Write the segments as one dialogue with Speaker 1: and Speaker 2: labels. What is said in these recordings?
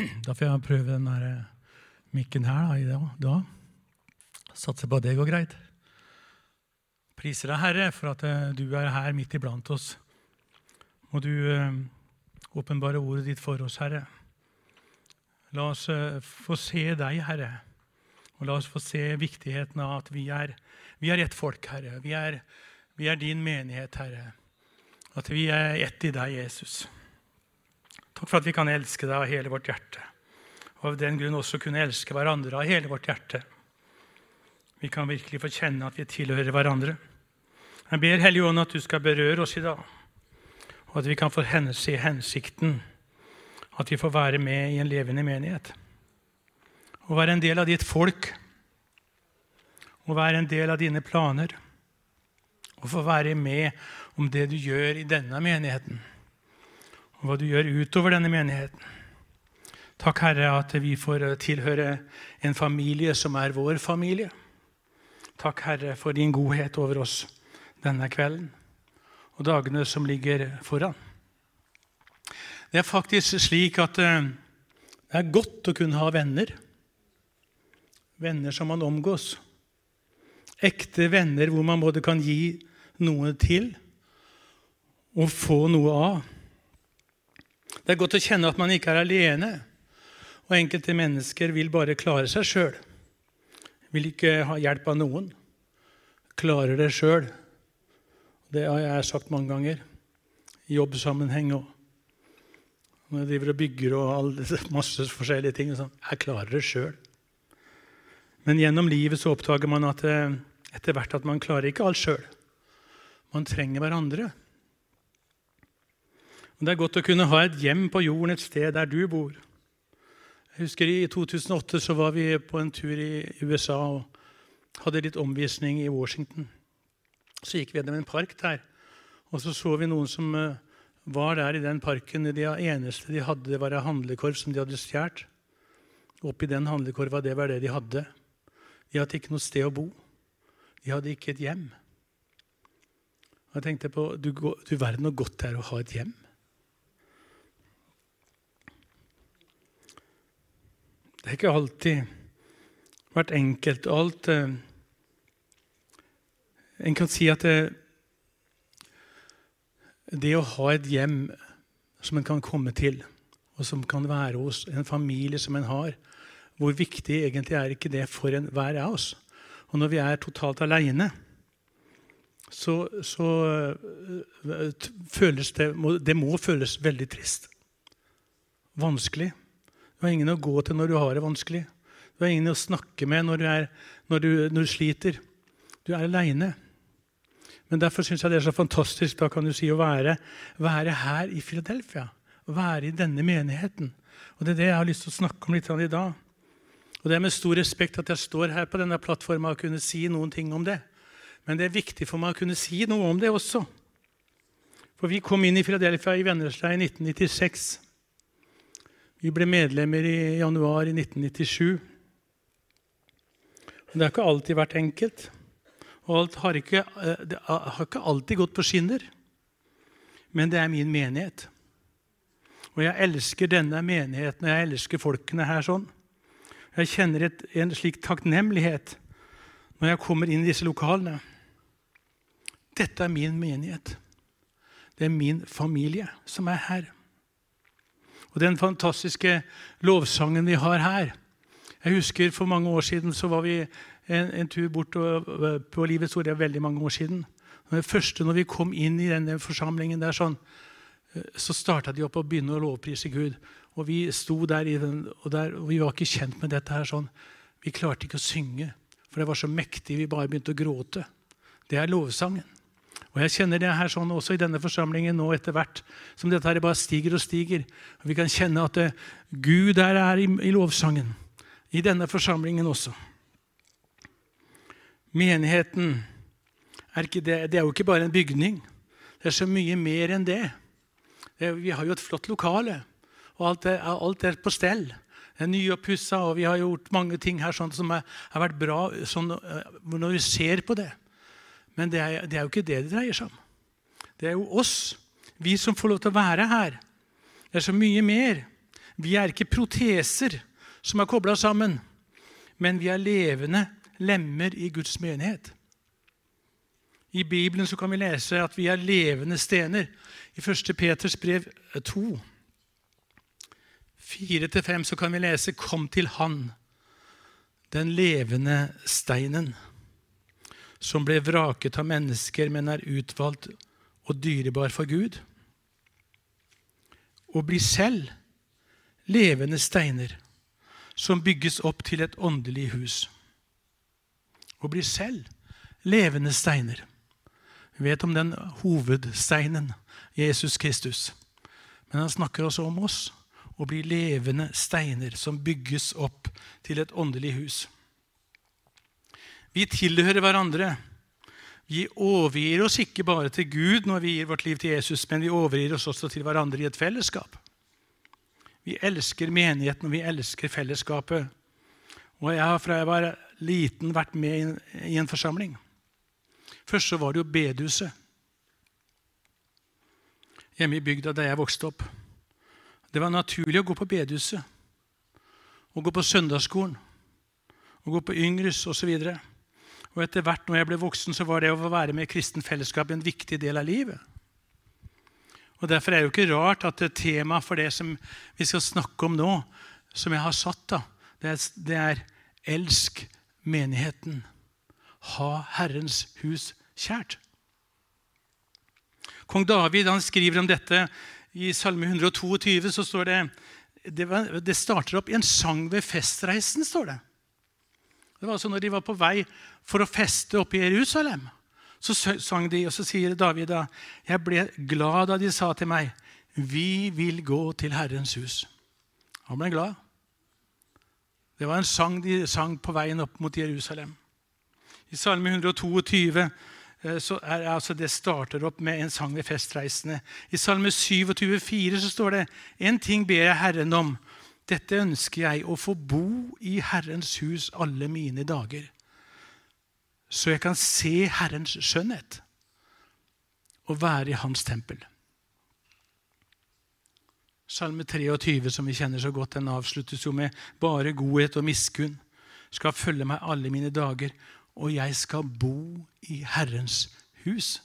Speaker 1: Da får jeg prøve den der eh, mikken her da, da. Satser på at det går greit. Priser deg, Herre, for at eh, du er her midt iblant oss. Må du eh, åpenbare ordet ditt for oss, Herre. La oss få se deg, Herre. Og la oss få se viktigheten av at vi er, vi er ett folk, Herre. Vi er, vi er din menighet, Herre. At vi er ett i deg, Jesus. Takk for at vi kan elske deg av hele vårt hjerte. Og av den grunn også kunne elske hverandre av hele vårt hjerte. Vi kan virkelig få kjenne at vi tilhører hverandre. Jeg ber Hellige Ånd at du skal berøre oss i dag, og at vi kan få se hensikten. At vi får være med i en levende menighet. Og være en del av ditt folk. Og være en del av dine planer. Og få være med om det du gjør i denne menigheten. Og hva du gjør utover denne menigheten. Takk, Herre, at vi får tilhøre en familie som er vår familie. Takk, Herre, for din godhet over oss denne kvelden og dagene som ligger foran. Det er faktisk slik at eh, det er godt å kunne ha venner. Venner som man omgås. Ekte venner hvor man både kan gi noe til og få noe av. Det er godt å kjenne at man ikke er alene. Og enkelte mennesker vil bare klare seg sjøl. Vil ikke ha hjelp av noen. Klarer det sjøl. Det har jeg sagt mange ganger. I jobbsammenheng òg. når jeg driver og bygger og all, masse forskjellige ting. Sånn. Jeg klarer det sjøl. Men gjennom livet så oppdager man at eh, etter hvert at man klarer ikke alt sjøl. Man trenger hverandre. Det er godt å kunne ha et hjem på jorden et sted der du bor. Jeg husker I 2008 så var vi på en tur i USA og hadde litt omvisning i Washington. Så gikk vi gjennom en park der, og så så vi noen som eh, var der i den parken. Det eneste de hadde, var en handlekorv som de hadde stjålet. Oppi den handlekorva, det var det de hadde. De hadde ikke noe sted å bo. De hadde ikke et hjem. Og jeg tenkte på du, du verden så godt det er å ha et hjem. Det har ikke alltid vært enkelt. Alt eh, En kan si at det, det å ha et hjem som en kan komme til, og som kan være hos en familie som en har, hvor viktig egentlig er ikke det for enhver av oss? Og når vi er totalt aleine, så, så uh, føles det Det må føles veldig trist. Vanskelig. Du har ingen å gå til når du har det vanskelig. Du har ingen å snakke med når du, er, når du, når du sliter. Du er aleine. Men derfor syns jeg det er så fantastisk da kan du si, å være, være her i Philadelphia. Være i denne menigheten. Og Det er det jeg har lyst til å snakke om litt i dag. Og Det er med stor respekt at jeg står her på denne plattforma og kunne si noen ting om det. Men det er viktig for meg å kunne si noe om det også. For vi kom inn i Philadelphia i Vennesla i 1996. Vi ble medlemmer i januar i 1997. Men det har ikke alltid vært enkelt. Og alt har ikke, eh, det har ikke alltid gått på skinner. Men det er min menighet. Og jeg elsker denne menigheten, og jeg elsker folkene her sånn. Jeg kjenner et, en slik takknemlighet når jeg kommer inn i disse lokalene. Dette er min menighet. Det er min familie som er her. Og den fantastiske lovsangen vi har her Jeg husker For mange år siden så var vi en, en tur bort på Livets Ord. Det er veldig mange år siden. Det første når vi kom inn i denne forsamlingen, der sånn, eh, så starta de opp og begynne å lovprise Gud. Og Vi sto der, den, og, der, og vi var ikke kjent med dette. her sånn. Vi klarte ikke å synge, for det var så mektig. Vi bare begynte å gråte. Det er lovsangen. Og Jeg kjenner det her sånn også i denne forsamlingen nå etter hvert som dette her bare stiger og stiger. Og Vi kan kjenne at det, eh, Gud der er i, i lovsangen. I denne forsamlingen også. Menigheten er, det, det er jo ikke bare en bygning. Det er så mye mer enn det. det vi har jo et flott lokale, og alt er, alt er på stell. Det er nyoppussa, og vi har gjort mange ting her sånn, som har vært bra sånn, eh, når vi ser på det. Men det er, det er jo ikke det det dreier seg om. Det er jo oss, vi som får lov til å være her. Det er så mye mer. Vi er ikke proteser som er kobla sammen, men vi er levende lemmer i Guds menighet. I Bibelen så kan vi lese at vi er levende stener. I 1. Peters brev 2, 4-5, så kan vi lese 'Kom til Han, den levende steinen', som ble vraket av mennesker, men er utvalgt og dyrebar for Gud. Og bli selv levende steiner som bygges opp til et åndelig hus. Og bli selv levende steiner vi vet om den hovedsteinen, Jesus Kristus. Men han snakker også om oss og bli levende steiner som bygges opp til et åndelig hus. Vi tilhører hverandre. Vi overgir oss ikke bare til Gud når vi gir vårt liv til Jesus, men vi overgir oss også til hverandre i et fellesskap. Vi elsker menigheten, og vi elsker fellesskapet. Og jeg har fra jeg var liten vært med i en forsamling. Først så var det jo bedehuset hjemme i bygda der jeg vokste opp. Det var naturlig å gå på bedehuset, å gå på søndagsskolen, å gå på Yngres osv. Og, etter hvert når jeg ble voksen, så var det å være med i kristen fellesskap en viktig del av livet. Og Derfor er det jo ikke rart at temaet for det som vi skal snakke om nå, som jeg har satt, da, det er, det er 'Elsk menigheten'. Ha Herrens hus kjært. Kong David han skriver om dette i Salme 122. så står det det, det starter opp i en sang ved festreisen. står det. Det var altså når de var på vei for å feste oppe i Jerusalem. Så sang de, og så sier David da, jeg ble glad da de sa til meg, vi vil gå til Herrens hus. Han ble glad. Det var en sang de sang på veien opp mot Jerusalem. I Salme 122 Eh, så er altså det starter opp med en sang ved festreisende. I Salme 27, 27,4 så står det en ting ber jeg Herren om. Dette ønsker jeg, å få bo i Herrens hus alle mine dager. Så jeg kan se Herrens skjønnhet og være i Hans tempel. Salme 23, som vi kjenner så godt, den avsluttes jo med bare godhet og miskunn skal følge meg alle mine dager, og jeg skal bo i Herrens hus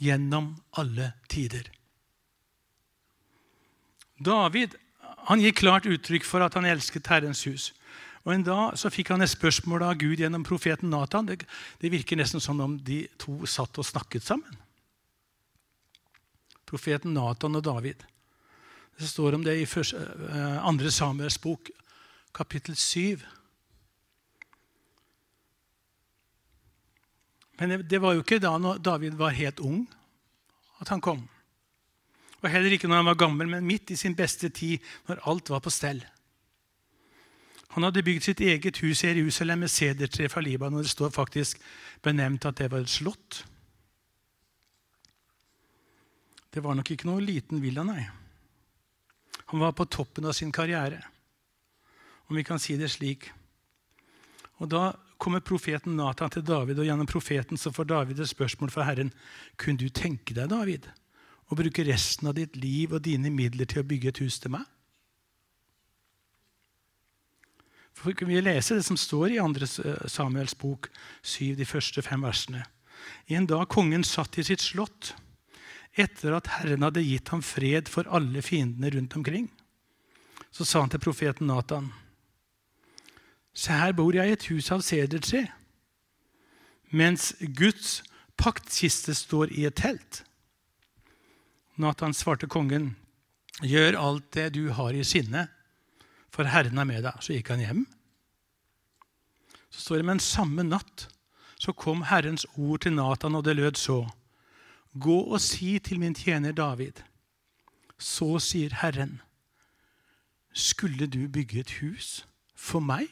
Speaker 1: gjennom alle tider. David han gir klart uttrykk for at han elsket Herrens hus. Og En dag så fikk han et spørsmål av Gud gjennom profeten Nathan. Det, det virker nesten som om de to satt og snakket sammen. Profeten Nathan og David. Det står om det i første, uh, andre Samuels bok, kapittel 7. Men det var jo ikke da David var helt ung, at han kom. Og heller ikke når han var gammel, men midt i sin beste tid, når alt var på stell. Han hadde bygd sitt eget hus i Jerusalem med sedertre fra Libanon. Det står faktisk benevnt at det var et slott. Det var nok ikke noe liten villa, nei. Han var på toppen av sin karriere, om vi kan si det slik. Og Da kommer profeten Nathan til David, og gjennom profeten så får David et spørsmål fra Herren. Kunne du tenke deg, David, å bruke resten av ditt liv og dine midler til å bygge et hus til meg? For Vi leser det som står i 2. Samuels bok, 7, de første fem versene. En dag kongen satt i sitt slott, etter at Herren hadde gitt ham fred for alle fiendene rundt omkring, så sa han til profeten Nathan Se, her bor jeg i et hus av sedertre, mens Guds paktkiste står i et telt. Nathan svarte kongen, gjør alt det du har i sinne, for Herren er med deg. Så gikk han hjem. Så står det, men samme natt så kom Herrens ord til Nathan, og det lød så. Gå og si til min tjener David. Så sier Herren, skulle du bygge et hus for meg?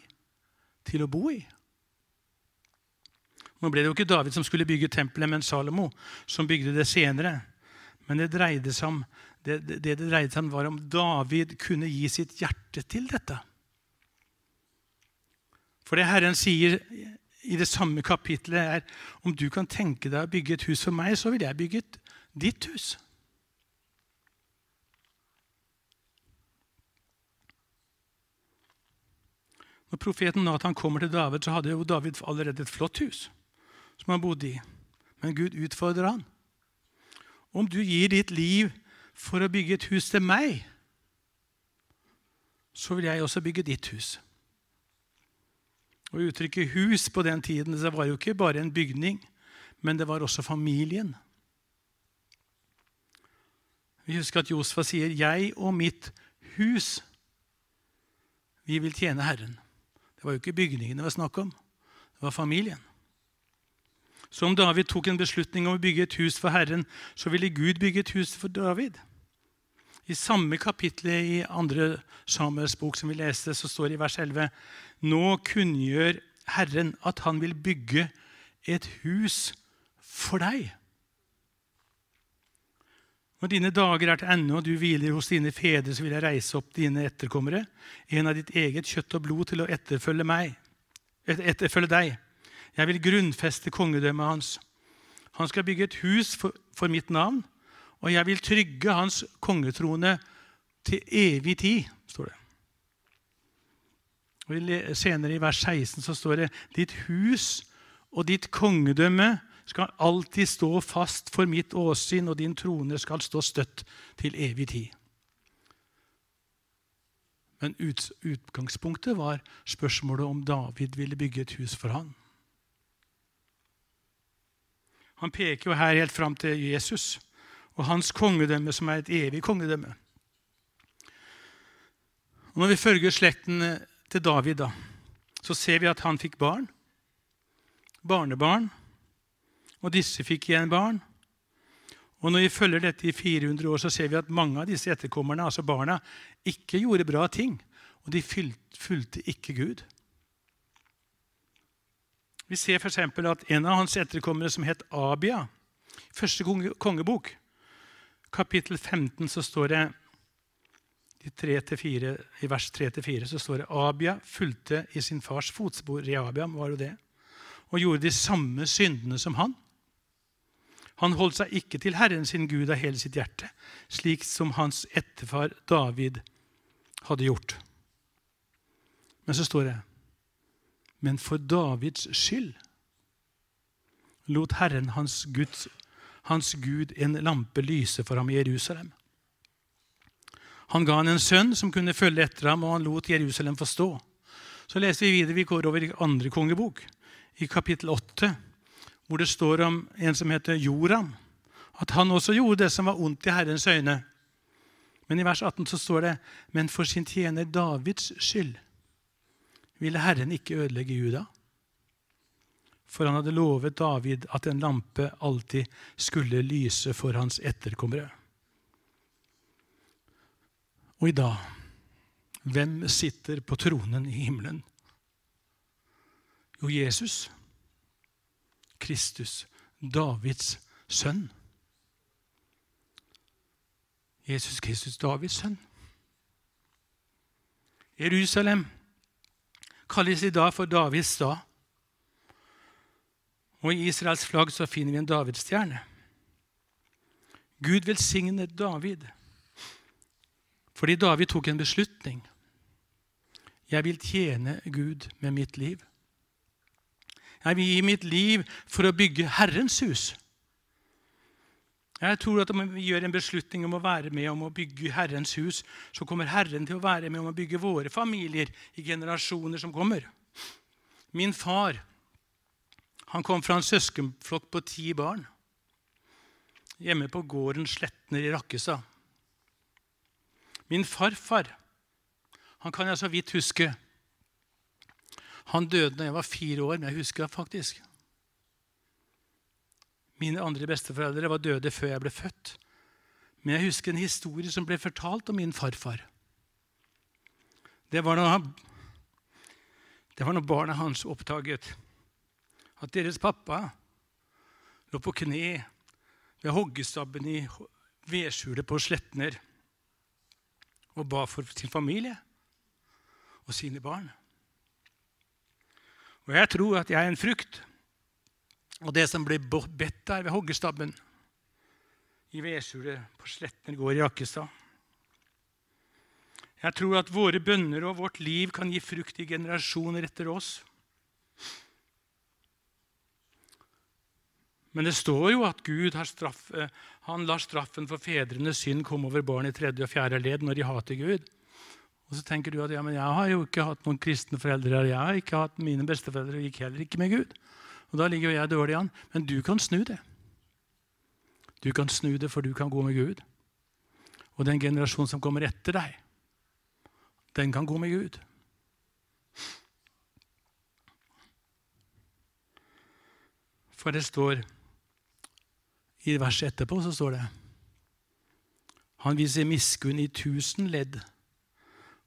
Speaker 1: til å bo i. Nå ble det jo ikke David som skulle bygge tempelet, men Salomo, som bygde det senere. Men det dreide seg om, det, det, det dreide seg om, var om David kunne gi sitt hjerte til dette. For det Herren sier i det samme kapitlet, er om du kan tenke deg å bygge et hus for meg, så vil jeg bygge ditt hus. Når profeten Nathan kommer til David, så hadde jo David allerede et flott hus som han bodde i. Men Gud utfordrer han. Om du gir ditt liv for å bygge et hus til meg, så vil jeg også bygge ditt hus. Og Uttrykket 'hus' på den tiden det var jo ikke bare en bygning, men det var også familien. Vi husker at Josfa sier 'jeg og mitt hus'. Vi vil tjene Herren. Det var jo ikke bygningene det var snakk om. Det var familien. Så om David tok en beslutning om å bygge et hus for Herren, så ville Gud bygge et hus for David. I samme kapittel i andre Samuels bok som vi leste, så står det i vers 11.: Nå kunngjør Herren at han vil bygge et hus for deg. Når dine dager er til ende, og du hviler hos dine fedre, så vil jeg reise opp dine etterkommere, en av ditt eget kjøtt og blod, til å etterfølge meg, etterfølge deg. Jeg vil grunnfeste kongedømmet hans. Han skal bygge et hus for, for mitt navn, og jeg vil trygge hans kongetrone til evig tid, står det. Og Senere i vers 16 så står det ditt hus og ditt kongedømme skal alltid stå fast for mitt åsyn, og din trone skal stå støtt til evig tid. Men utgangspunktet var spørsmålet om David ville bygge et hus for han. Han peker jo her helt fram til Jesus og hans kongedømme, som er et evig kongedømme. Og når vi følger slekten til David, da, så ser vi at han fikk barn, barnebarn, og disse fikk igjen barn. Og Når vi følger dette i 400 år, så ser vi at mange av disse etterkommerne, altså barna, ikke gjorde bra ting. Og de fulgte ikke Gud. Vi ser f.eks. at en av hans etterkommere, som het Abia, første kongebok, kapittel 15, så står det i, 4, i vers 3-4 så står det Abia fulgte i sin fars fotspor. Rehabiam var jo det. Og gjorde de samme syndene som han. Han holdt seg ikke til Herren sin Gud av hele sitt hjerte, slik som hans etterfar David hadde gjort. Men så står det Men for Davids skyld lot Herren hans Guds hans Gud en lampe lyse for ham i Jerusalem. Han ga han en sønn som kunne følge etter ham, og han lot Jerusalem få stå. Så leser vi videre, vi går over i andre kongebok, i kapittel 8, hvor det står om en som heter Joram, at han også gjorde det som var ondt i Herrens øyne. Men i vers 18 så står det men for sin tjener Davids skyld ville Herren ikke ødelegge Juda for han hadde lovet David at en lampe alltid skulle lyse for hans etterkommere. Og i dag hvem sitter på tronen i himmelen? Jo, Jesus. Kristus, Davids sønn. Jesus Kristus, Davids sønn. Jerusalem kalles i dag for Davids stad. Og I Israels flagg så finner vi en davidsstjerne. Gud velsignet David fordi David tok en beslutning. Jeg vil tjene Gud med mitt liv. Jeg vil gi mitt liv for å bygge Herrens hus. Jeg tror at Om vi gjør en beslutning om å være med om å bygge Herrens hus, så kommer Herren til å være med om å bygge våre familier i generasjoner som kommer. Min far han kom fra en søskenflokk på ti barn hjemme på gården Sletner i Rakkestad. Min farfar han kan jeg så vidt huske. Han døde da jeg var fire år, men jeg husker det faktisk. Mine andre besteforeldre var døde før jeg ble født. Men jeg husker en historie som ble fortalt om min farfar. Det var når, han, det var når barna hans oppdaget at deres pappa lå på kne ved hoggestabben i vedskjulet på Sletner og ba for sin familie og sine barn. Og jeg tror at jeg er en frukt og det som ble bedt der ved hoggestabben i vedskjulet på Sletner gård i Rakkestad. Jeg tror at våre bønner og vårt liv kan gi frukt i generasjoner etter oss. Men det står jo at Gud har straff, han lar straffen for fedrenes synd komme over barn i tredje og fjerde ledd når de hater Gud. Og så tenker du at ja, men jeg har jo ikke hatt noen kristne foreldre. Jeg har ikke hatt Mine besteforeldre og gikk heller ikke med Gud. Og Da ligger jo jeg dårlig an. Men du kan snu det. Du kan snu det, for du kan gå med Gud. Og den generasjonen som kommer etter deg, den kan gå med Gud. For det står i verset etterpå så står det Han viser miskunn i tusen ledd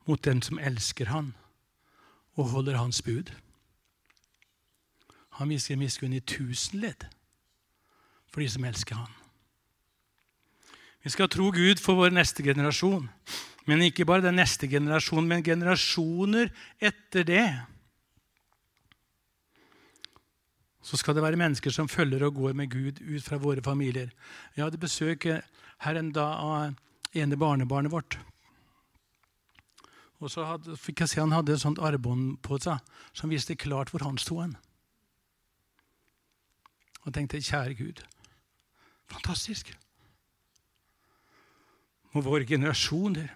Speaker 1: mot den som elsker han og holder hans bud. Han viser miskunn i tusen ledd for de som elsker han. Vi skal tro Gud for vår neste generasjon. Men ikke bare den neste generasjonen, men generasjoner etter det. Så skal det være mennesker som følger og går med Gud ut fra våre familier. Jeg hadde besøk her en dag av ene barnebarnet vårt. Og så hadde, fikk jeg se Han hadde et sånt armbånd på seg som viste klart hvor han sto. hen. Og tenkte, kjære Gud, fantastisk. Må våre generasjoner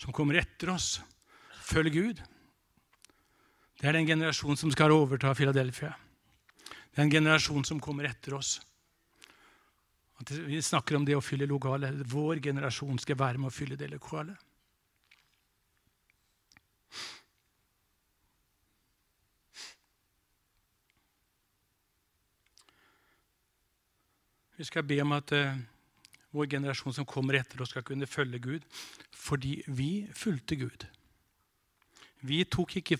Speaker 1: som kommer etter oss, følge Gud. Det er den generasjonen som skal overta Philadelphia. Det er en generasjon som kommer etter oss. At vi snakker om det å fylle lokalet. Vår generasjon skal være med å fylle det lokalet. Vi skal be om at uh, vår generasjon som kommer etter oss, skal kunne følge Gud fordi vi fulgte Gud. Vi tok ikke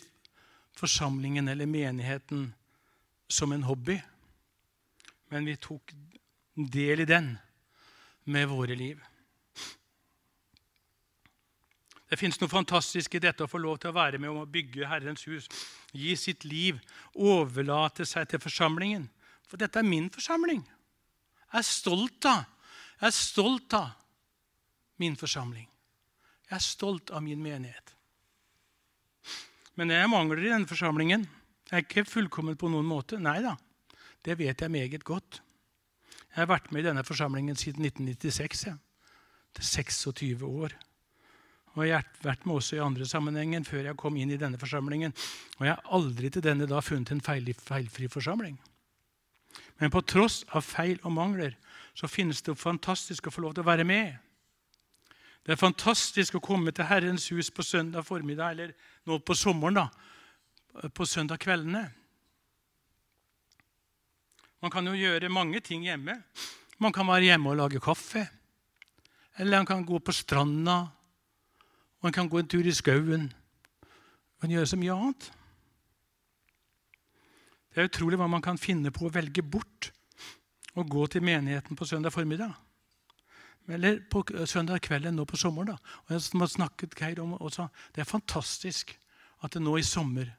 Speaker 1: forsamlingen eller menigheten som en hobby, men vi tok del i den med våre liv. Det fins noe fantastisk i dette å få lov til å være med om å bygge Herrens hus. Gi sitt liv, overlate seg til forsamlingen. For dette er min forsamling. Jeg er stolt av Jeg er stolt av min forsamling. Jeg er stolt av min menighet. Men er mangler i denne forsamlingen. Jeg er ikke fullkommen på noen måte. Nei da, det vet jeg meget godt. Jeg har vært med i denne forsamlingen siden 1996. Jeg. Er 26 år. Og Jeg har vært med også i andre sammenhenger før jeg kom inn i denne forsamlingen. Og jeg har aldri til denne da funnet en feil, feilfri forsamling. Men på tross av feil og mangler så finnes det fantastisk å få lov til å være med. Det er fantastisk å komme til Herrens hus på søndag formiddag, eller nå på sommeren, da, på søndag kveldene. Man kan jo gjøre mange ting hjemme. Man kan være hjemme og lage kaffe. Eller man kan gå på stranda. Man kan gå en tur i skauen. Man kan gjøre så mye annet. Det er utrolig hva man kan finne på å velge bort og gå til menigheten på søndag formiddag. Eller på søndag kvelden nå på sommeren. da. Og jeg har snakket Geir om også. Det er fantastisk at det nå i sommer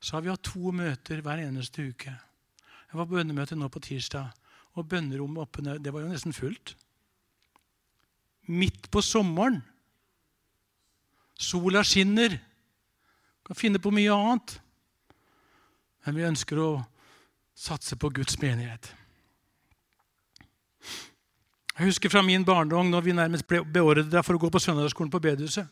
Speaker 1: så har vi hatt to møter hver eneste uke. Jeg var på bønnemøte nå på tirsdag, og bønnerommet oppe det var jo nesten fullt. Midt på sommeren. Sola skinner. Kan finne på mye annet. Men vi ønsker å satse på Guds menighet. Jeg husker fra min barndom når vi nærmest ble beordret for å gå på søndagsskolen på bedehuset.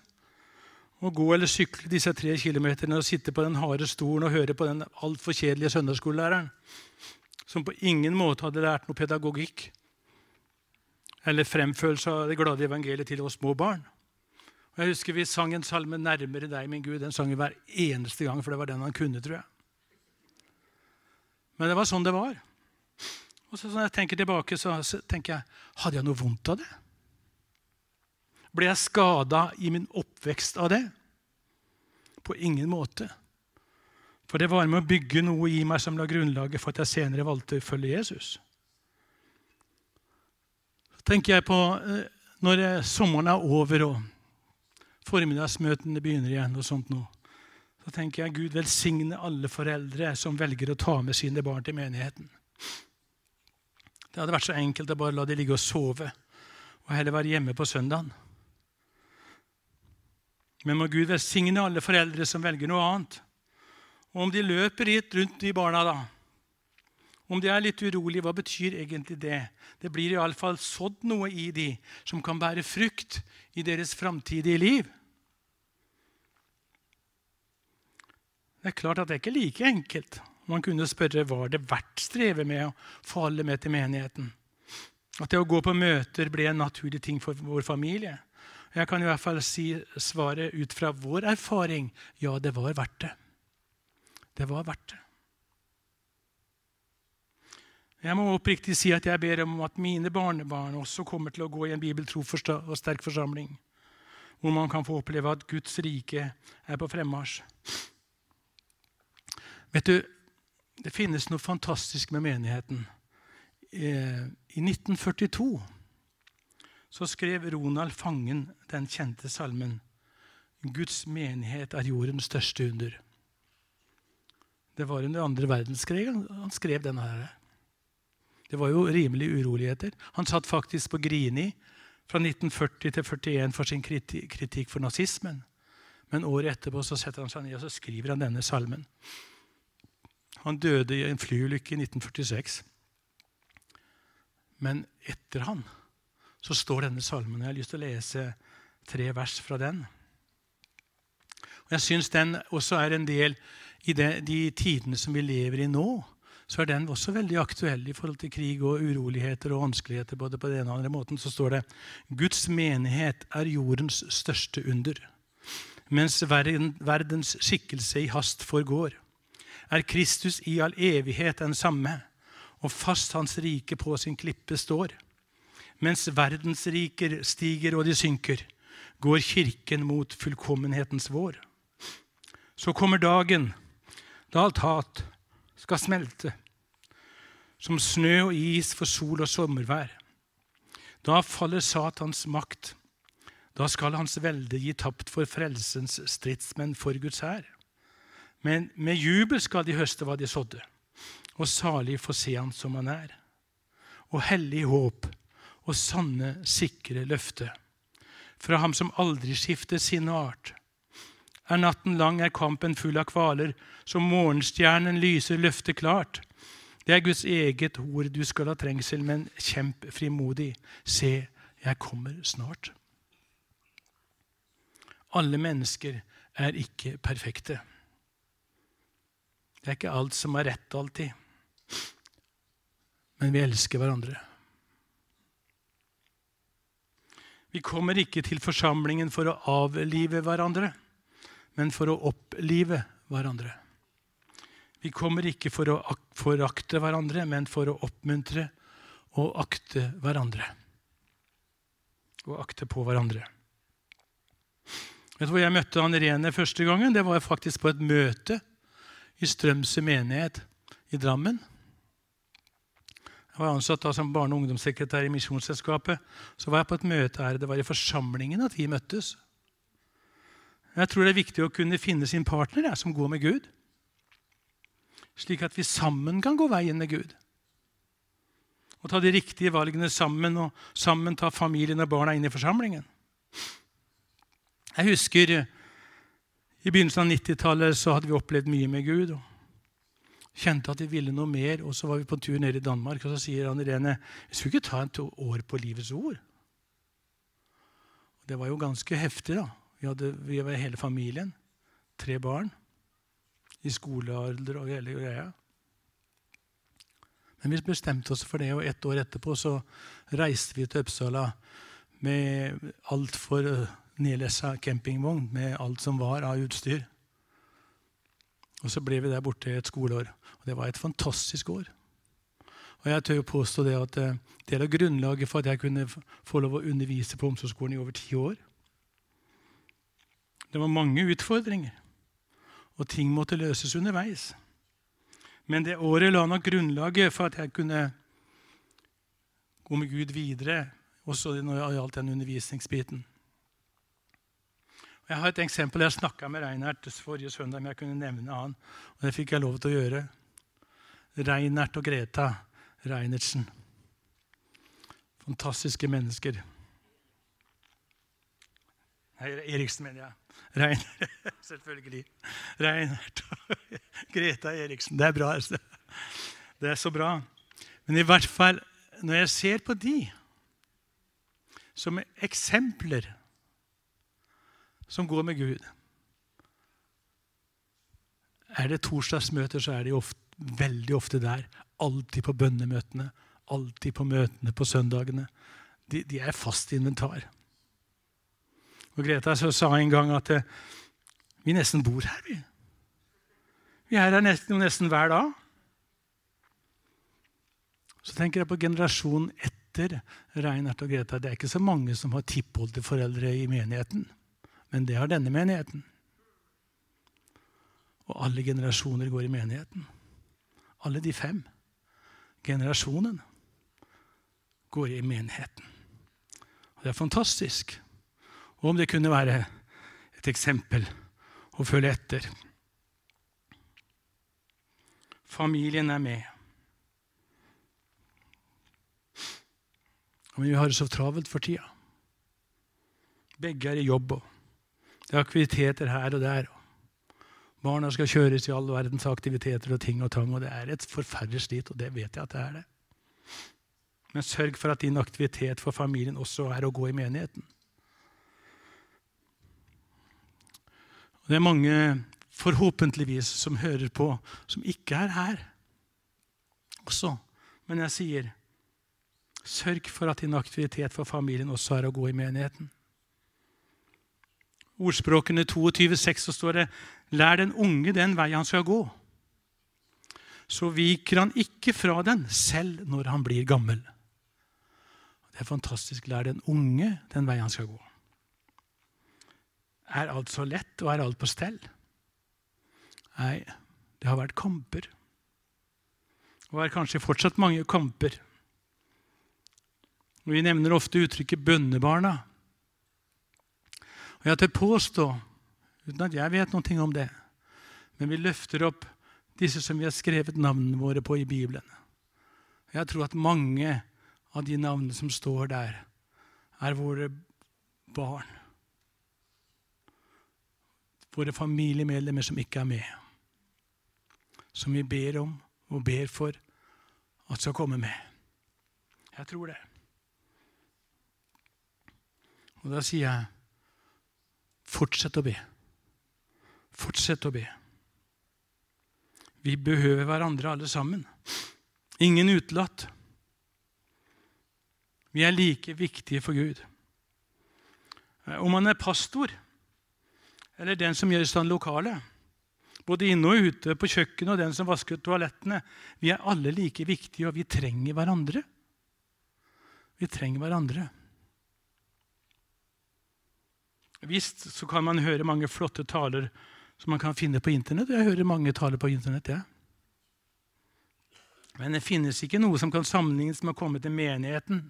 Speaker 1: Å gå eller sykle disse tre kilometerne og sitte på den harde stolen og høre på den altfor kjedelige søndagsskolelæreren, som på ingen måte hadde lært noe pedagogikk eller fremfølelse av det glade evangeliet til oss små barn. Og jeg husker Vi sang en salme 'Nærmere deg, min Gud'. Den sang vi hver eneste gang, for det var den han kunne, tror jeg. Men det var sånn det var. Og så Når jeg tenker tilbake, så tenker jeg hadde jeg noe vondt av det? Ble jeg skada i min oppvekst av det? På ingen måte. For det var med å bygge noe i meg som la grunnlaget for at jeg senere valgte å følge Jesus. Så tenker jeg på eh, når sommeren er over og formiddagsmøtene begynner igjen, og sånt noe, så tenker jeg Gud velsigne alle foreldre som velger å ta med sine barn til menigheten. Det hadde vært så enkelt å bare la de ligge og sove og heller være hjemme på søndagen. Men må Gud velsigne alle foreldre som velger noe annet. Og om de løper litt rundt de barna, da, om de er litt urolige, hva betyr egentlig det? Det blir iallfall sådd noe i de som kan bære frukt i deres framtidige liv. Det er klart at det er ikke like enkelt. Man kunne spørre var det verdt strevet med å få alle med til menigheten. At det å gå på møter ble en naturlig ting for vår familie. Jeg kan i hvert fall si svaret ut fra vår erfaring ja, det var verdt det. Det var verdt det. Jeg må oppriktig si at jeg ber om at mine barnebarn også kommer til å gå i en bibeltro og sterk forsamling, hvor man kan få oppleve at Guds rike er på fremmarsj. Vet du, Det finnes noe fantastisk med menigheten. Eh, I 1942 så skrev Ronald Fangen den kjente salmen 'Guds menighet er jordens største under'. Det var under andre verdenskrig han skrev denne. her. Det var jo rimelig uroligheter. Han satt faktisk på Grini fra 1940 til 41 for sin kritikk for nazismen. Men året etterpå så setter han seg ned og så skriver han denne salmen. Han døde i en flyulykke i 1946. Men etter han så står denne salmen. Jeg har lyst til å lese tre vers fra den. Og Jeg syns den også er en del i de, de tidene som vi lever i nå, så er den også veldig aktuell i forhold til krig og uroligheter og vanskeligheter. både på den ene og andre måten, Så står det Guds menighet er jordens største under. Mens verdens skikkelse i hast forgår, er Kristus i all evighet den samme, og fast hans rike på sin klippe står. Mens verdens riker stiger og de synker, går Kirken mot fullkommenhetens vår. Så kommer dagen da alt hat skal smelte, som snø og is for sol og sommervær. Da faller Satans makt. Da skal hans velde gi tapt for frelsens stridsmenn for Guds hær. Men med jubel skal de høste hva de sådde, og salig få se han som han er. Og hellig håp og sanne, sikre løfte fra ham som aldri skifter sin art er natten lang, er kampen full av kvaler. Som morgenstjernen lyser løftet klart. Det er Guds eget ord du skal ha trengsel, men kjemp frimodig. Se, jeg kommer snart. Alle mennesker er ikke perfekte. Det er ikke alt som er rett alltid. Men vi elsker hverandre. Vi kommer ikke til forsamlingen for å avlive hverandre men for å opplive hverandre. Vi kommer ikke for å forakte hverandre, men for å oppmuntre og akte hverandre. Og akte på hverandre. Vet du hvor jeg møtte Anne Irene første gangen? Det var faktisk på et møte i Strømsø menighet i Drammen. Jeg var ansatt da som barne- og ungdomssekretær i Misjonsselskapet. Så var jeg på et møte her. Det var i forsamlingen at vi møttes. Jeg tror det er viktig å kunne finne sin partner ja, som går med Gud. Slik at vi sammen kan gå veien med Gud. Og ta de riktige valgene sammen, og sammen ta familien og barna inn i forsamlingen. Jeg husker i begynnelsen av 90-tallet så hadde vi opplevd mye med Gud. og Kjente at vi ville noe mer. og Så var vi på tur ned i Danmark, og så sier Anne Irene vi skulle ikke ta et år på Livets ord. Det var jo ganske heftig, da. Vi, hadde, vi var hele familien. Tre barn. I skolealder og hele greia. Men vi bestemte oss for det, og ett år etterpå så reiste vi til Uppsala med altfor nedlessa campingvogn med alt som var av utstyr. Og så ble vi der borte et skoleår. Og det var et fantastisk år. Og jeg tør påstå det at eh, det er grunnlaget for at jeg kunne få lov å undervise på omsorgsskolen i over ti år. Det var mange utfordringer, og ting måtte løses underveis. Men det året la nok grunnlaget for at jeg kunne gå med Gud videre, også når det gjaldt den undervisningsbiten. Jeg har et eksempel. Jeg snakka med Reinert forrige søndag men jeg kunne nevne han. Og det fikk jeg lov til å gjøre. Reinert og Greta Reinertsen. Fantastiske mennesker. Nei, Eriksen, mener jeg. Rein, selvfølgelig. Reinert og Greta Eriksen. Det er bra. Altså. Det er så bra. Men i hvert fall, når jeg ser på de som eksempler som går med Gud Er det torsdagsmøter, så er de ofte, veldig ofte der. Alltid på bønnemøtene. Alltid på møtene på søndagene. De, de er fast inventar. Og Greta sa en gang at eh, vi nesten bor her, vi. Vi er her nesten, nesten hver dag. Så tenker jeg på generasjonen etter Reinert og Greta. Det er ikke så mange som har tippoldeforeldre i menigheten, men det har denne menigheten. Og alle generasjoner går i menigheten. Alle de fem. Generasjonen går i menigheten. Og Det er fantastisk. Og om det kunne være et eksempel å følge etter. Familien er med. Men vi har det så travelt for tida. Begge er i jobb. og Det er aktiviteter her og der. Barna skal kjøres i all verdens aktiviteter og ting og tang. og Det er et forferdelig slit, og det vet jeg at det er det. Men sørg for at din aktivitet for familien også er å gå i menigheten. Og Det er mange, forhåpentligvis, som hører på, som ikke er her også. Men jeg sier sørg for at din aktivitet for familien også er å gå i menigheten. Ordspråkene 22,6 så står det Lær den unge den vei han skal gå. Så viker han ikke fra den, selv når han blir gammel. Det er fantastisk. Lær den unge den vei han skal gå. Er alt så lett, og er alt på stell? Nei, det har vært kamper. Og er kanskje fortsatt mange kamper. Vi nevner ofte uttrykket 'bønnebarna'. Og Jeg tør påstå, uten at jeg vet noe om det, men vi løfter opp disse som vi har skrevet navnene våre på i Bibelen. Jeg tror at mange av de navnene som står der, er våre barn. Våre familiemedlemmer som ikke er med. Som vi ber om og ber for at skal komme med. Jeg tror det. Og da sier jeg fortsett å be. Fortsett å be. Vi behøver hverandre alle sammen. Ingen utelatt. Vi er like viktige for Gud. Om man er pastor eller den som gjør i stand lokalet, både inne og ute, på kjøkkenet og den som vasker toalettene Vi er alle like viktige, og vi trenger hverandre. Vi trenger hverandre. Visst så kan man høre mange flotte taler som man kan finne på Internett. Jeg hører mange taler på Internett. Ja. Men det finnes ikke noe som kan sammenlignes med å komme til menigheten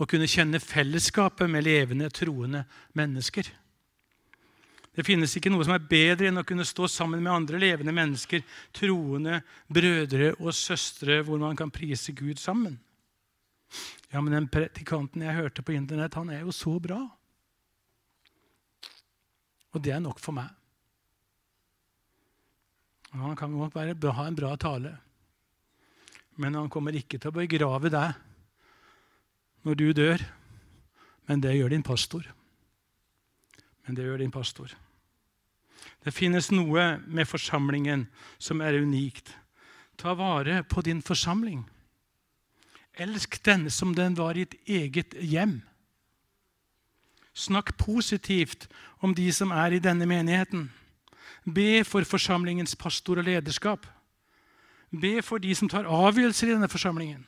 Speaker 1: og kunne kjenne fellesskapet med levende, troende mennesker. Det finnes ikke noe som er bedre enn å kunne stå sammen med andre levende mennesker, troende brødre og søstre, hvor man kan prise Gud sammen. Ja, men den predikanten jeg hørte på Internett, han er jo så bra. Og det er nok for meg. Han kan godt være, ha en bra tale, men han kommer ikke til å begrave deg når du dør. Men det gjør din pastor. Men det gjør din pastor. Det finnes noe med forsamlingen som er unikt. Ta vare på din forsamling. Elsk den som den var i et eget hjem. Snakk positivt om de som er i denne menigheten. Be for forsamlingens pastor og lederskap. Be for de som tar avgjørelser i denne forsamlingen.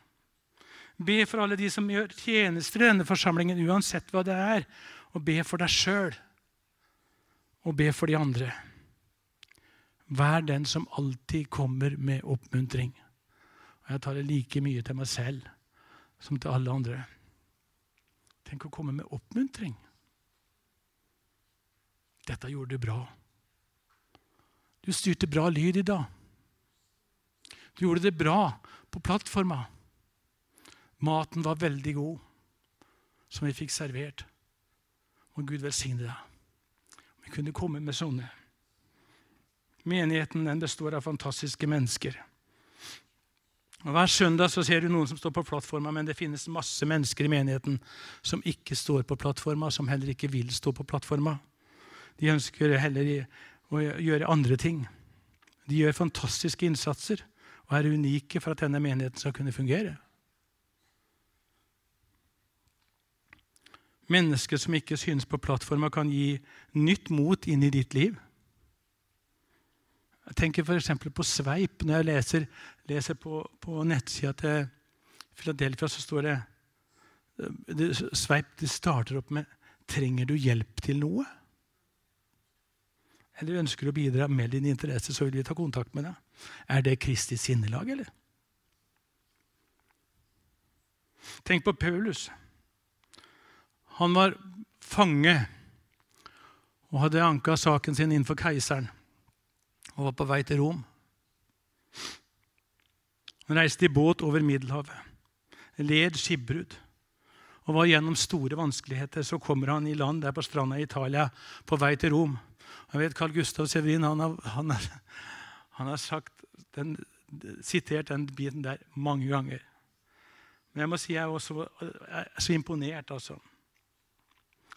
Speaker 1: Be for alle de som gjør tjenester i denne forsamlingen, uansett hva det er. Og be for deg sjøl. Og be for de andre. Vær den som alltid kommer med oppmuntring. Og jeg tar det like mye til meg selv som til alle andre. Tenk å komme med oppmuntring. Dette gjorde du bra. Du styrte bra lyd i dag. Du gjorde det bra på plattforma. Maten var veldig god, som vi fikk servert. Må Gud velsigne deg. Vi kunne komme med sånne. Menigheten den består av fantastiske mennesker. Og Hver søndag så ser du noen som står på plattforma, men det finnes masse mennesker i menigheten som ikke står på plattforma, som heller ikke vil stå på plattforma. De ønsker heller å gjøre andre ting. De gjør fantastiske innsatser og er unike for at denne menigheten skal kunne fungere. Mennesker som ikke synes på plattforma, kan gi nytt mot inn i ditt liv. Jeg tenker f.eks. på sveip. Når jeg leser, leser på, på nettsida til Philadelphia, så står det, det Sveip det starter opp med 'Trenger du hjelp til noe?' Eller ønsker å bidra med din interesse, så vil vi ta kontakt med deg. Er det Kristi sinnelag, eller? Tenk på Paulus. Han var fange og hadde anka saken sin innenfor keiseren og var på vei til Rom. Han reiste i båt over Middelhavet, led skipbrudd og var gjennom store vanskeligheter. Så kommer han i land der på stranda i Italia på vei til Rom. Jeg vet Carl Gustav Severin han har, han har, han har sagt, den, sitert den biten der mange ganger. Men jeg må si jeg er også er så imponert. altså.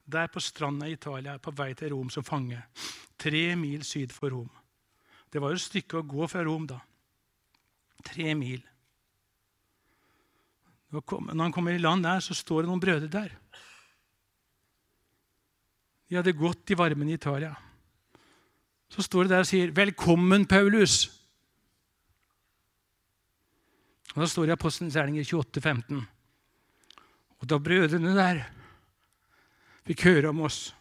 Speaker 1: Der på stranda i Italia, på vei til Rom som fange. Tre mil syd for Rom. Det var jo et stykke å gå fra Rom, da. Tre mil. Når han kommer i land der, så står det noen brødre der. De hadde gått i varmen i Italia. Så står det der og sier, 'Velkommen, Paulus'. Og Da står det i Apostelens gjerninger 28, 15. Og da brødrene der fikk høre om oss,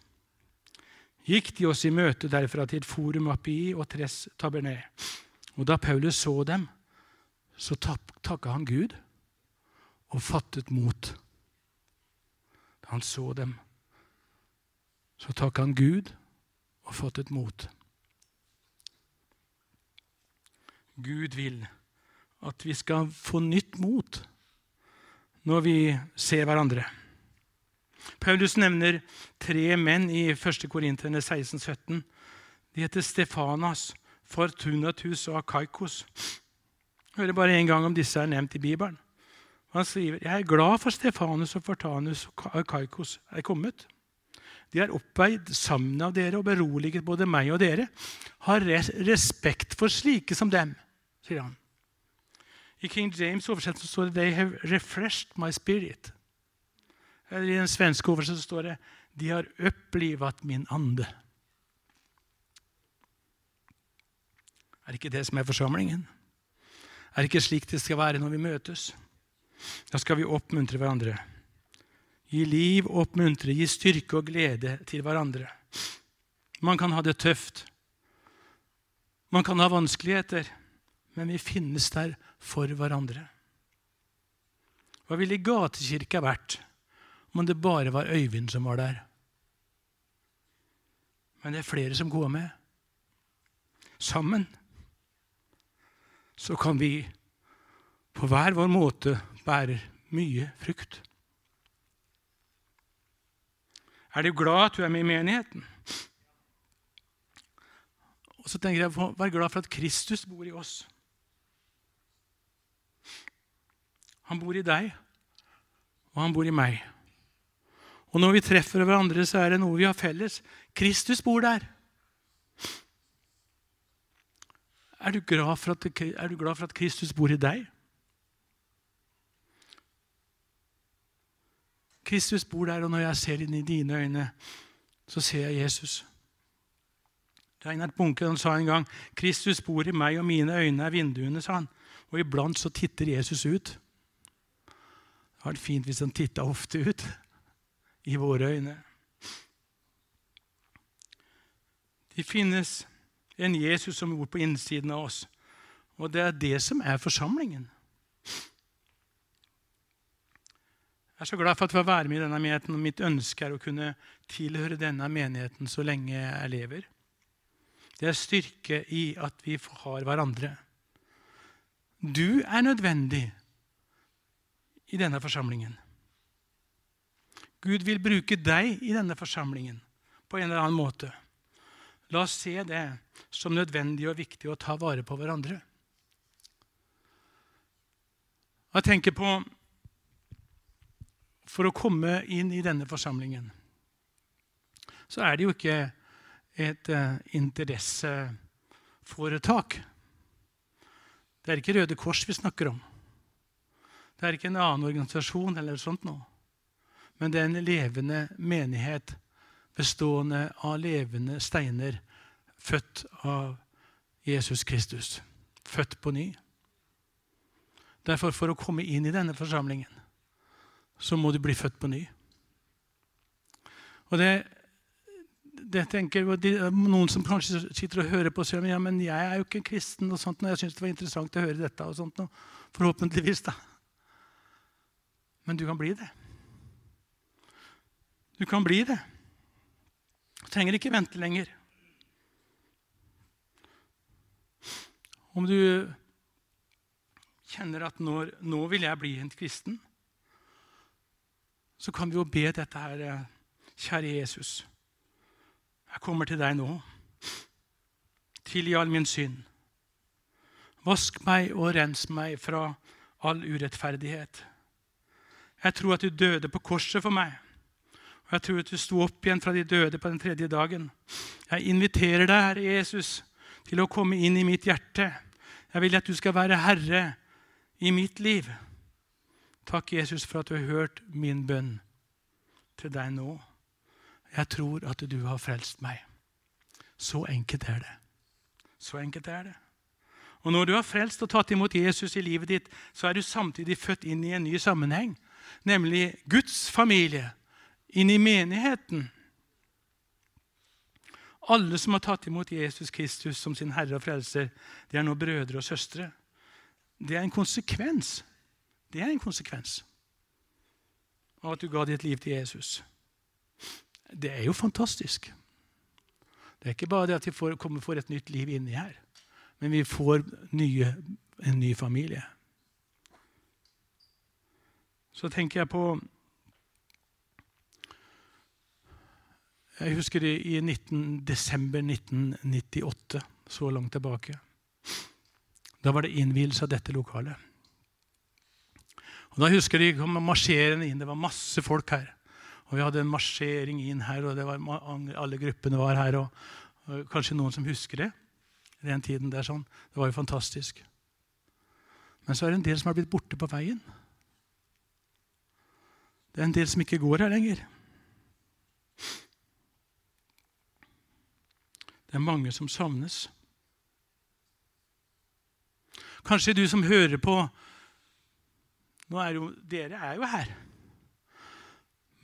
Speaker 1: gikk de oss i møte derfra til forum Api og Tress Tabernet. Og da Paulus så dem, så takka han Gud og fattet mot. Da han så dem, så takka han Gud og fattet mot. Gud vil at vi skal få nytt mot når vi ser hverandre. Paulus nevner tre menn i 1. Korinterne 16-17. De heter Stefanas, Fortunatus og Akaikos. Hører bare én gang om disse er nevnt i Bibelen. Han skriver jeg er glad for Stefanus og Fortanus og Akaikos er kommet. De er oppveid sammen av dere og beroliget både meg og dere. Har respekt for slike som dem, sier han. I King James' oversettelse står det 'They have refreshed my spirit'. Eller I den svenske oversettelsen står det 'De har opplivet min ande'. Er ikke det som er forsamlingen? Er ikke slik det skal være når vi møtes? Da skal vi oppmuntre hverandre. Gi liv, oppmuntre, gi styrke og glede til hverandre. Man kan ha det tøft. Man kan ha vanskeligheter, men vi finnes der for hverandre. Hva ville gatekirka vært om det bare var Øyvind som var der? Men det er flere som går med. Sammen så kan vi på hver vår måte bære mye frukt. Er du glad at du er med i menigheten? Og så tenker jeg Vær glad for at Kristus bor i oss. Han bor i deg, og han bor i meg. Og når vi treffer hverandre, så er det noe vi har felles. Kristus bor der. Er du glad for at, du glad for at Kristus bor i deg? Kristus bor der, og når jeg ser inn i dine øyne, så ser jeg Jesus. Reinhard Bunke sa en gang Kristus bor i meg, og mine øyne er vinduene. sa han. Og iblant så titter Jesus ut. Det hadde vært fint hvis han titta ofte ut i våre øyne. Det finnes en Jesus som bor på innsiden av oss, og det er det som er forsamlingen. Jeg er så glad for at jeg får være med i denne menigheten, og mitt ønske er å kunne tilhøre denne menigheten så lenge jeg lever. Det er styrke i at vi har hverandre. Du er nødvendig i denne forsamlingen. Gud vil bruke deg i denne forsamlingen på en eller annen måte. La oss se det som nødvendig og viktig å ta vare på hverandre. Jeg tenker på For å komme inn i denne forsamlingen så er det jo ikke et uh, interesseforetak. Det er ikke Røde Kors vi snakker om. Det er ikke en annen organisasjon eller sånt noe. Men det er en levende menighet bestående av levende steiner født av Jesus Kristus. Født på ny. Derfor, for å komme inn i denne forsamlingen, så må du bli født på ny. Og det, det tenker Noen som kanskje sitter og hører på og sier ja, men jeg er jo ikke kristen. og sånt, og Jeg syns det var interessant å høre dette. og sånt, og Forhåpentligvis, da. Men du kan bli det. Du kan bli det. Du trenger ikke vente lenger. Om du kjenner at nå, nå vil jeg bli en kristen, så kan vi jo be dette her Kjære Jesus, jeg kommer til deg nå. Tilgi all min synd. Vask meg og rens meg fra all urettferdighet. Jeg tror at du døde på korset for meg. Og jeg tror at du sto opp igjen fra de døde på den tredje dagen. Jeg inviterer deg, Herre Jesus, til å komme inn i mitt hjerte. Jeg vil at du skal være herre i mitt liv. Takk, Jesus, for at du har hørt min bønn til deg nå. Jeg tror at du har frelst meg. Så enkelt er det. Så enkelt er det. Og Når du har frelst og tatt imot Jesus i livet ditt, så er du samtidig født inn i en ny sammenheng, nemlig Guds familie inn i menigheten. Alle som har tatt imot Jesus Kristus som sin Herre og Frelser, de er nå brødre og søstre. Det er en konsekvens. Det er en konsekvens av at du ga ditt liv til Jesus. Det er jo fantastisk. Det er ikke bare det at vi får, kommer for et nytt liv inni her, men vi får nye, en ny familie. Så tenker jeg på Jeg husker det i 19, desember 1998, så langt tilbake. Da var det innvielse av dette lokalet. Og Da husker jeg de kom marsjerende inn. Det var masse folk her. Og Vi hadde en marsjering inn her, og var, alle gruppene var her. Og, og, Kanskje noen som husker det? Den tiden der sånn. Det var jo fantastisk. Men så er det en del som har blitt borte på veien. Det er en del som ikke går her lenger. Det er mange som savnes. Kanskje du som hører på nå er jo, Dere er jo her.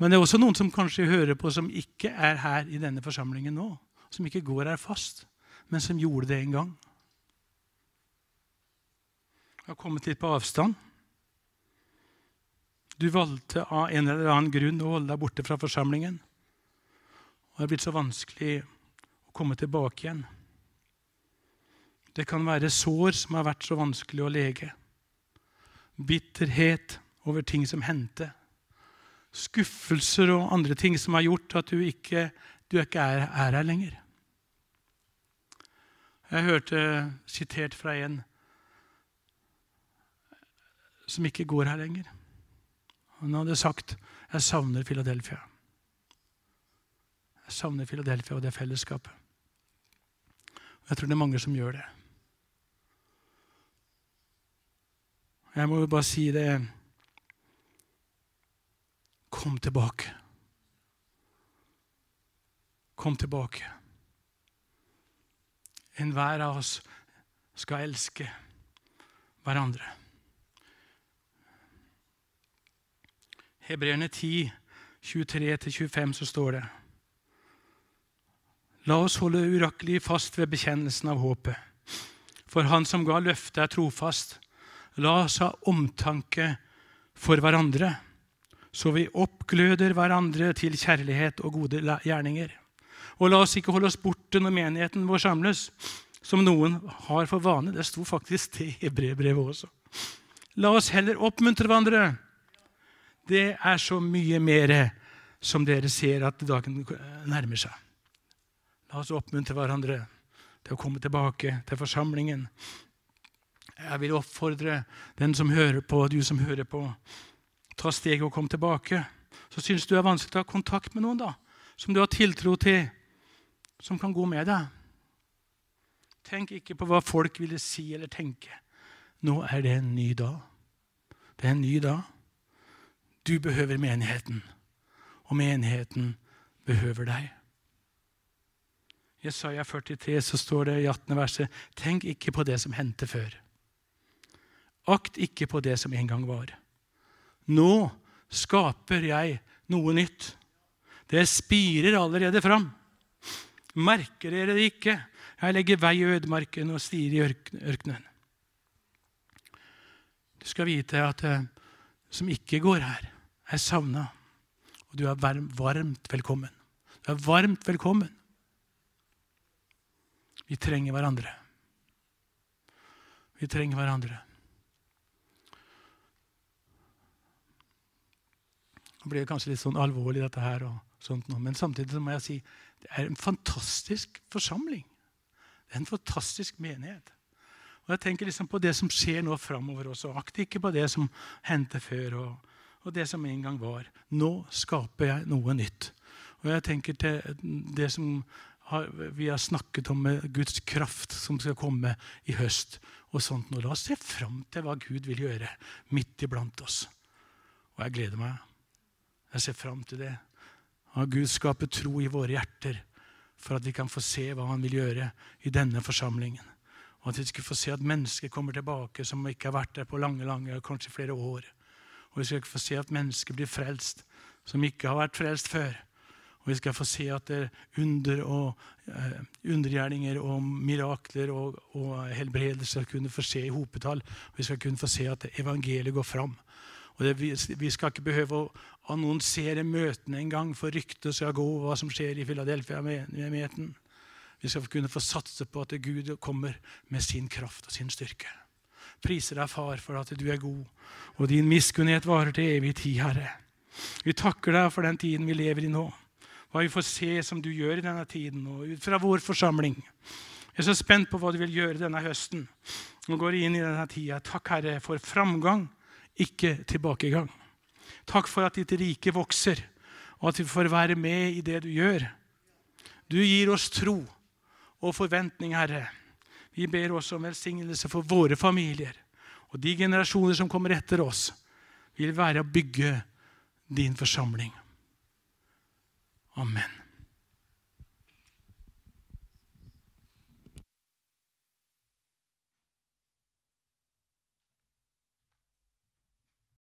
Speaker 1: Men det er også noen som kanskje hører på, som ikke er her i denne forsamlingen nå. Som ikke går her fast, men som gjorde det en gang. Har kommet litt på avstand. Du valgte av en eller annen grunn å holde deg borte fra forsamlingen. Og det er blitt så vanskelig å komme tilbake igjen. Det kan være sår som har vært så vanskelig å lege. Bitterhet over ting som hendte. Skuffelser og andre ting som har gjort at du ikke, du ikke er, er, her lenger. Jeg hørte sitert fra en som ikke går her lenger. Han hadde sagt 'Jeg savner Philadelphia'. Jeg savner Philadelphia og det fellesskapet. Jeg tror det er mange som gjør det. Jeg må jo bare si det Kom tilbake. Kom tilbake. Enhver av oss skal elske hverandre. Hebreerne 10, 23-25, så står det La oss holde urakkelig fast ved bekjennelsen av håpet. For Han som ga løftet, er trofast. La oss ha omtanke for hverandre, så vi oppgløder hverandre til kjærlighet og gode gjerninger. Og la oss ikke holde oss borte når menigheten vår samles, som noen har for vane. Det sto faktisk det i brevbrevet også. La oss heller oppmuntre hverandre. Det er så mye mer som dere ser at dagen nærmer seg. La oss oppmuntre hverandre til å komme tilbake til forsamlingen. Jeg vil oppfordre den som hører på, du som hører på, ta steget og komme tilbake. Så syns du det er vanskelig å ta kontakt med noen da, som du har tiltro til, som kan gå med deg. Tenk ikke på hva folk ville si eller tenke. Nå er det en ny dag. Det er en ny dag. Du behøver menigheten, og menigheten behøver deg. I Jesaja 43 så står det i 18. verset Tenk ikke på det som hendte før. Akt ikke på det som en gang var. Nå skaper jeg noe nytt. Det spirer allerede fram. Merker dere det ikke? Jeg legger vei i ødemarken og stier i ørkenen. Du skal vite at det eh, som ikke går her, er savna. Og du er varmt velkommen. Du er varmt velkommen. Vi trenger hverandre. Vi trenger hverandre. Nå blir det kanskje litt sånn alvorlig, dette her, sånt, men samtidig må jeg si det er en fantastisk forsamling. Det er en fantastisk menighet. Og jeg tenker liksom på det som skjer nå framover også. Akt ikke på det som hendte før, og, og, det som en gang var. Nå skaper jeg noe nytt. Og jeg tenker til det som har, vi har snakket om med Guds kraft som skal komme i høst. og sånt. Nå la oss se fram til hva Gud vil gjøre midt iblant oss. Og jeg gleder meg. Jeg ser fram til det. Og Gud skaper tro i våre hjerter for at vi kan få se hva han vil gjøre i denne forsamlingen. Og at vi skal få se at mennesker kommer tilbake som ikke har vært der på lange, lange, kanskje flere år. Og vi skal få se at mennesker blir frelst som ikke har vært frelst før. Og vi skal få se at det er under og eh, undergjerninger og mirakler og, og helbredelser kunne få se i hopetall. Vi skal kunne få se at evangeliet går fram. Og det, vi, vi, skal ikke behøve å annonsere møtene engang, for ryktet skal gå hva som skjer i Philadelphia-menigheten. Vi skal kunne få satse på at Gud kommer med sin kraft og sin styrke. Priser deg, Far, for at du er god, og din miskunnhet varer til evig tid, Herre. Vi takker deg for den tiden vi lever i nå. Hva vi får se som du gjør i denne tiden, og ut fra vår forsamling. Jeg er så spent på hva du vil gjøre denne høsten. Nå går inn i denne tida. Takk, Herre, for framgang, ikke tilbakegang. Takk for at ditt rike vokser, og at vi får være med i det du gjør. Du gir oss tro og forventning, Herre. Vi ber også om velsignelse for våre familier. Og de generasjoner som kommer etter oss, vil være å bygge din forsamling. Amen.